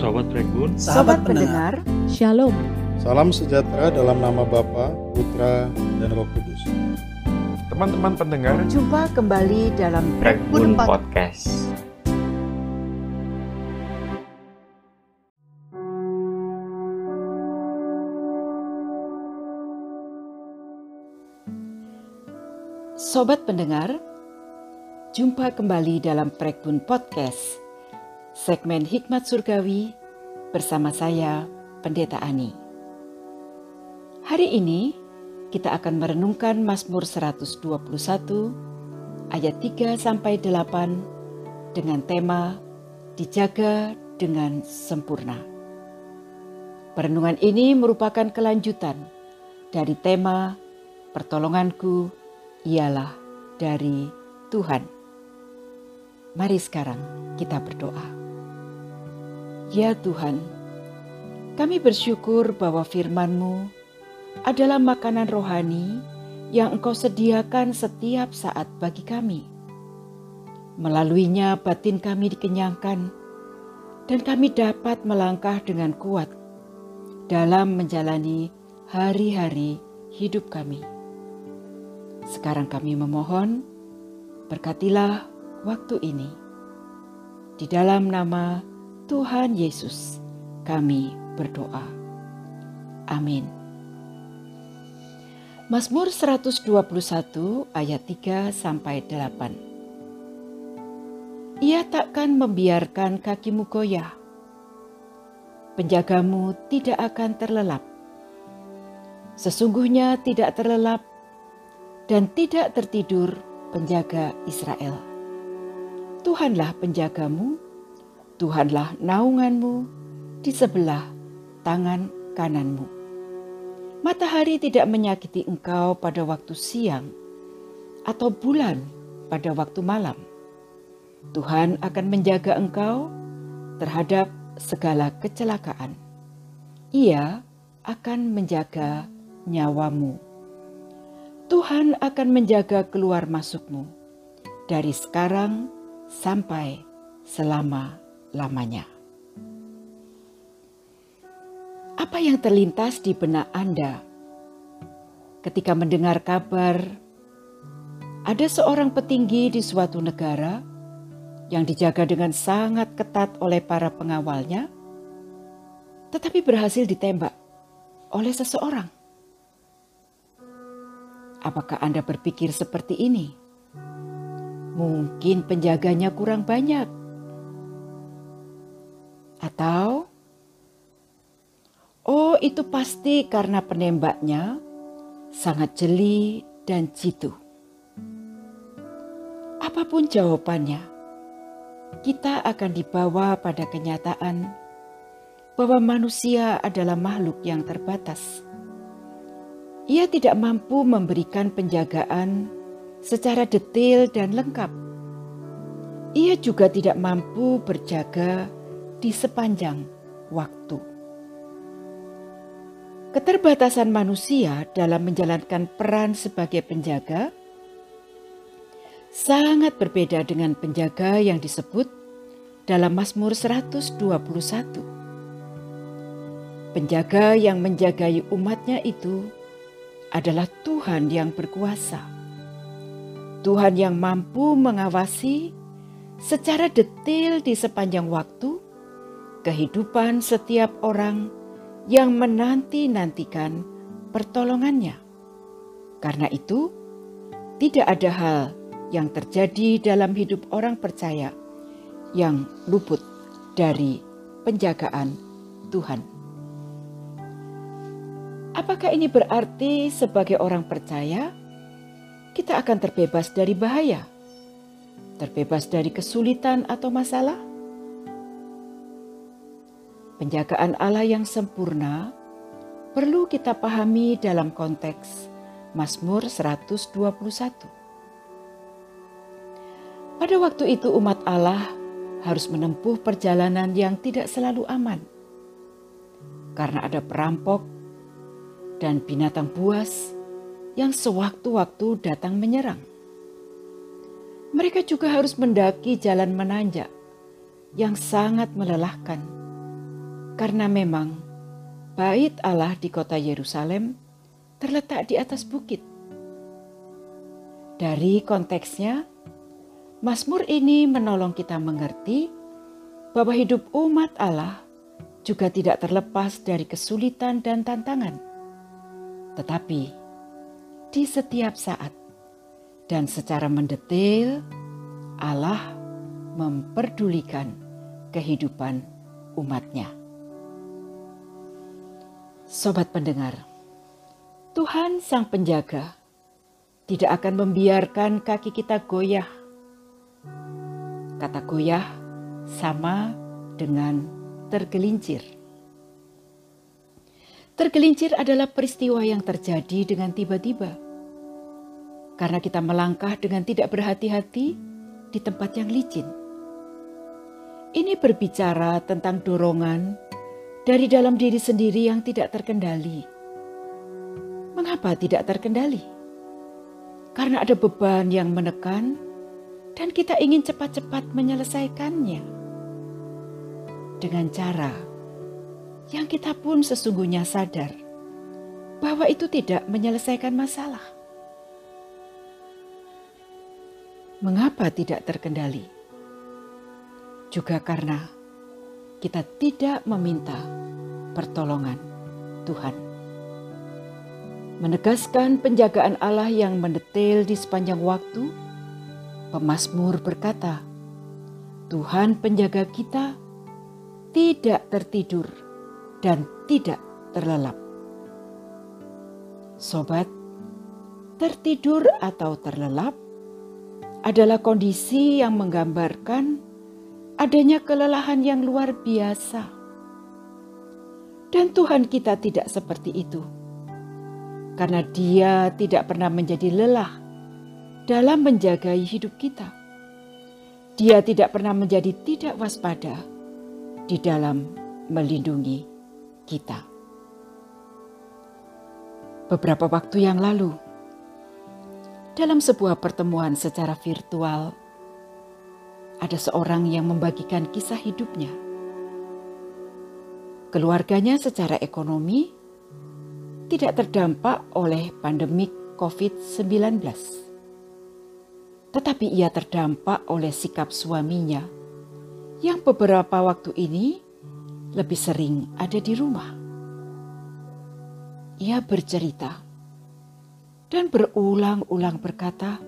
Sobat Regun, Sobat pendengar, Shalom. Salam sejahtera dalam nama Bapa, Putra, dan Roh Kudus. teman-teman pendengar, jumpa kembali dalam Rekbun Pod- Podcast. Sobat pendengar, jumpa kembali dalam Prekbun Podcast, segmen Hikmat Surgawi bersama saya, Pendeta Ani. Hari ini kita akan merenungkan Mazmur 121 ayat 3 sampai 8 dengan tema dijaga dengan sempurna. Perenungan ini merupakan kelanjutan dari tema pertolonganku ialah dari Tuhan. Mari sekarang kita berdoa. Ya Tuhan, kami bersyukur bahwa firman-Mu adalah makanan rohani yang Engkau sediakan setiap saat bagi kami. Melaluinya batin kami dikenyangkan dan kami dapat melangkah dengan kuat dalam menjalani hari-hari hidup kami. Sekarang kami memohon, berkatilah waktu ini. Di dalam nama Tuhan Yesus, kami berdoa. Amin. Mazmur 121 ayat 3 sampai 8. Ia takkan membiarkan kakimu goyah. Penjagamu tidak akan terlelap. Sesungguhnya tidak terlelap dan tidak tertidur penjaga Israel. Tuhanlah penjagamu, Tuhanlah naunganmu di sebelah tangan kananmu. Matahari tidak menyakiti engkau pada waktu siang atau bulan pada waktu malam. Tuhan akan menjaga engkau terhadap segala kecelakaan. Ia akan menjaga nyawamu. Tuhan akan menjaga keluar masukmu dari sekarang sampai selama-lamanya. Apa yang terlintas di benak Anda ketika mendengar kabar ada seorang petinggi di suatu negara yang dijaga dengan sangat ketat oleh para pengawalnya, tetapi berhasil ditembak oleh seseorang? Apakah Anda berpikir seperti ini? Mungkin penjaganya kurang banyak, atau oh, itu pasti karena penembaknya sangat jeli dan jitu. Apa pun jawabannya, kita akan dibawa pada kenyataan bahwa manusia adalah makhluk yang terbatas. Ia tidak mampu memberikan penjagaan secara detail dan lengkap. Ia juga tidak mampu berjaga di sepanjang waktu. Keterbatasan manusia dalam menjalankan peran sebagai penjaga sangat berbeda dengan penjaga yang disebut dalam Mazmur 121. Penjaga yang menjagai umatnya itu adalah Tuhan yang berkuasa. Tuhan yang mampu mengawasi secara detail di sepanjang waktu kehidupan setiap orang yang menanti-nantikan pertolongannya. Karena itu, tidak ada hal yang terjadi dalam hidup orang percaya yang luput dari penjagaan Tuhan. Apakah ini berarti sebagai orang percaya kita akan terbebas dari bahaya? Terbebas dari kesulitan atau masalah? Penjagaan Allah yang sempurna perlu kita pahami dalam konteks Mazmur 121. Pada waktu itu umat Allah harus menempuh perjalanan yang tidak selalu aman. Karena ada perampok dan binatang buas yang sewaktu-waktu datang menyerang. Mereka juga harus mendaki jalan menanjak yang sangat melelahkan Karena memang bait Allah di kota Yerusalem terletak di atas bukit. Dari konteksnya, Mazmur ini menolong kita mengerti bahwa hidup umat Allah juga tidak terlepas dari kesulitan dan tantangan. Tetapi di setiap saat dan secara mendetail, Allah memperdulikan kehidupan umatnya. Sobat pendengar, Tuhan Sang Penjaga tidak akan membiarkan kaki kita goyah. Kata goyah sama dengan tergelincir. Tergelincir adalah peristiwa yang terjadi dengan tiba-tiba. Karena kita melangkah dengan tidak berhati-hati di tempat yang licin. Ini berbicara tentang dorongan dari dalam diri sendiri yang tidak terkendali. Mengapa tidak terkendali? Karena ada beban yang menekan, dan kita ingin cepat-cepat menyelesaikannya dengan cara yang kita pun sesungguhnya sadar bahwa itu tidak menyelesaikan masalah. Mengapa tidak terkendali? Juga karena kita tidak meminta pertolongan Tuhan. Menegaskan penjagaan Allah yang mendetail di sepanjang waktu, pemazmur berkata, "Tuhan penjaga kita tidak tertidur dan tidak terlelap." Sobat, tertidur atau terlelap adalah kondisi yang menggambarkan adanya kelelahan yang luar biasa. Dan Tuhan kita tidak seperti itu. Karena dia tidak pernah menjadi lelah dalam menjagai hidup kita. Dia tidak pernah menjadi tidak waspada di dalam melindungi kita. Beberapa waktu yang lalu, dalam sebuah pertemuan secara virtual, ada seorang yang membagikan kisah hidupnya. Keluarganya secara ekonomi tidak terdampak oleh pandemik COVID-19. Tetapi ia terdampak oleh sikap suaminya yang beberapa waktu ini lebih sering ada di rumah. Ia bercerita dan berulang-ulang berkata,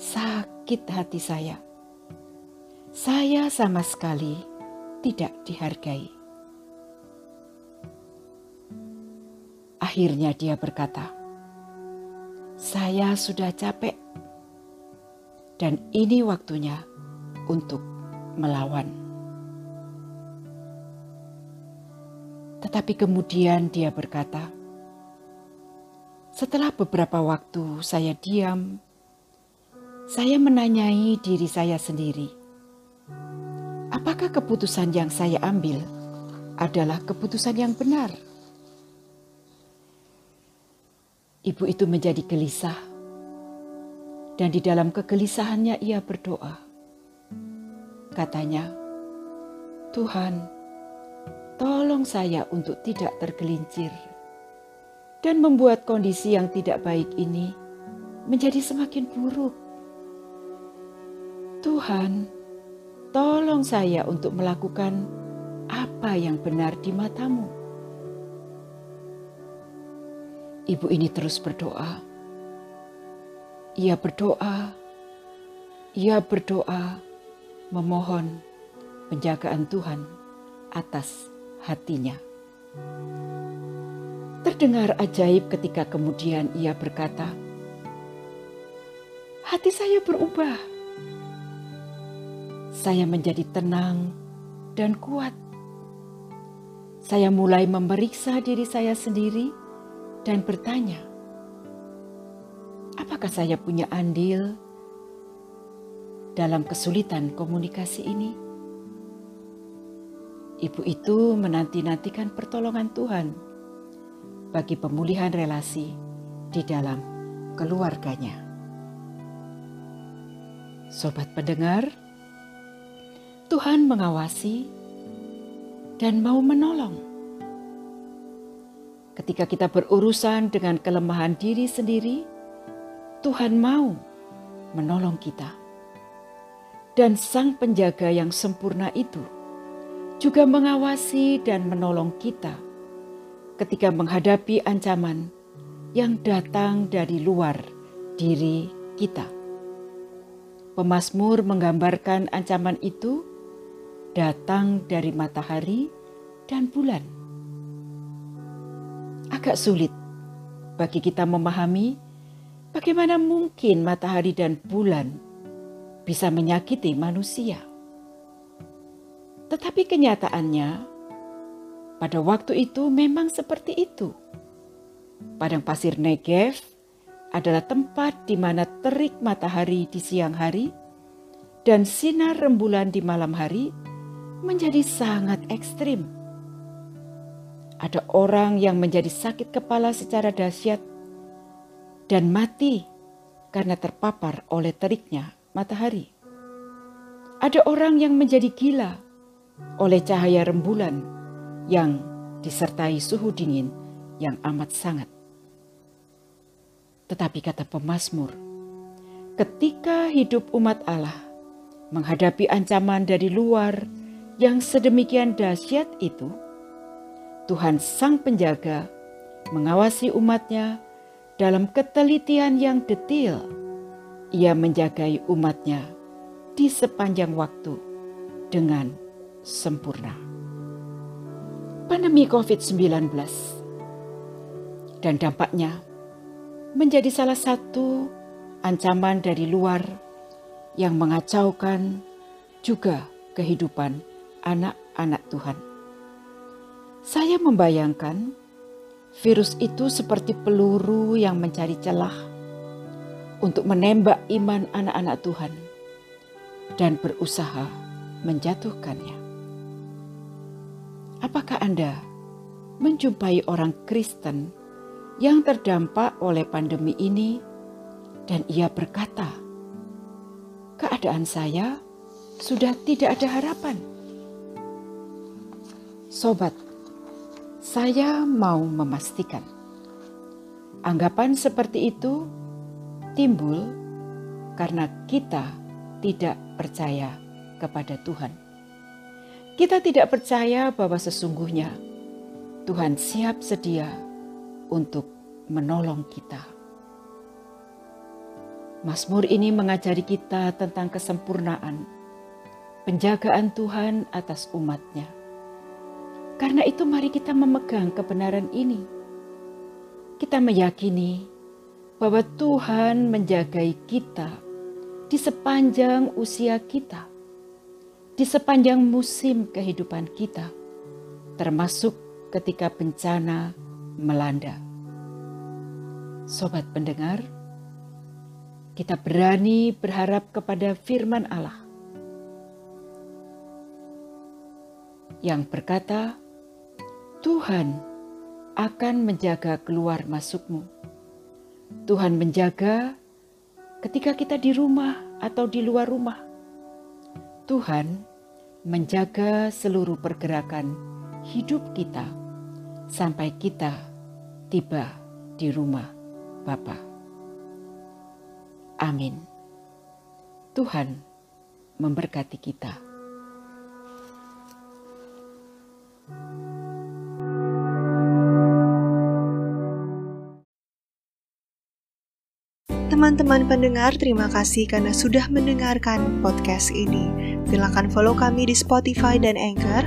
"Sakit hati saya saya sama sekali tidak dihargai. Akhirnya dia berkata, "Saya sudah capek, dan ini waktunya untuk melawan." Tetapi kemudian dia berkata, "Setelah beberapa waktu saya diam, saya menanyai diri saya sendiri." apakah keputusan yang saya ambil adalah keputusan yang benar? Ibu itu menjadi gelisah, dan di dalam kegelisahannya ia berdoa. Katanya, "Tuhan, tolong saya untuk tidak tergelincir dan membuat kondisi yang tidak baik ini menjadi semakin buruk." Tuhan, tolong saya untuk melakukan apa yang benar di matamu. Ibu ini terus berdoa. Ia berdoa, ia berdoa, memohon penjagaan Tuhan atas hatinya. Terdengar ajaib ketika kemudian ia berkata, "Hati saya berubah." saya menjadi tenang dan kuat. Saya mulai memeriksa diri saya sendiri dan bertanya, apakah saya punya andil dalam kesulitan komunikasi ini? Ibu itu menanti-nantikan pertolongan Tuhan bagi pemulihan relasi di dalam keluarganya. Sobat pendengar, Tuhan mengawasi dan mau menolong. Ketika kita berurusan dengan kelemahan diri sendiri, Tuhan mau menolong kita. Dan Sang Penjaga yang sempurna itu juga mengawasi dan menolong kita ketika menghadapi ancaman yang datang dari luar diri kita. Pemasmur menggambarkan ancaman itu datang dari matahari dan bulan. Agak sulit bagi kita memahami bagaimana mungkin matahari dan bulan bisa menyakiti manusia. Tetapi kenyataannya, pada waktu itu memang seperti itu. Padang pasir Negev adalah tempat di mana terik matahari di siang hari dan sinar rembulan di malam hari menjadi sangat ekstrim. Ada orang yang menjadi sakit kepala secara dahsyat dan mati karena terpapar oleh teriknya matahari. Ada orang yang menjadi gila oleh cahaya rembulan yang disertai suhu dingin yang amat sangat. Tetapi kata pemazmur, ketika hidup umat Allah menghadapi ancaman dari luar yang sedemikian dahsyat itu, Tuhan Sang Penjaga mengawasi umatnya dalam ketelitian yang detail. Ia menjagai umatnya di sepanjang waktu dengan sempurna. Pandemi COVID-19 dan dampaknya menjadi salah satu ancaman dari luar yang mengacaukan juga kehidupan anak-anak Tuhan. Saya membayangkan virus itu seperti peluru yang mencari celah untuk menembak iman anak-anak Tuhan dan berusaha menjatuhkannya. Apakah Anda menjumpai orang Kristen yang terdampak oleh pandemi ini, dan ia berkata, "Keadaan saya sudah tidak ada harapan." Sobat, saya mau memastikan anggapan seperti itu timbul karena kita tidak percaya kepada Tuhan. Kita tidak percaya bahwa sesungguhnya Tuhan siap sedia untuk menolong kita. Mazmur ini mengajari kita tentang kesempurnaan, penjagaan Tuhan atas umatnya. Karena itu mari kita memegang kebenaran ini. Kita meyakini bahwa Tuhan menjagai kita di sepanjang usia kita, di sepanjang musim kehidupan kita, termasuk ketika bencana melanda. Sobat pendengar, kita berani berharap kepada firman Allah yang berkata, Tuhan akan menjaga keluar masukmu. Tuhan menjaga ketika kita di rumah atau di luar rumah. Tuhan menjaga seluruh pergerakan hidup kita sampai kita tiba di rumah Bapa. Amin. Tuhan memberkati kita. Teman-teman pendengar, terima kasih karena sudah mendengarkan podcast ini. Silakan follow kami di Spotify dan Anchor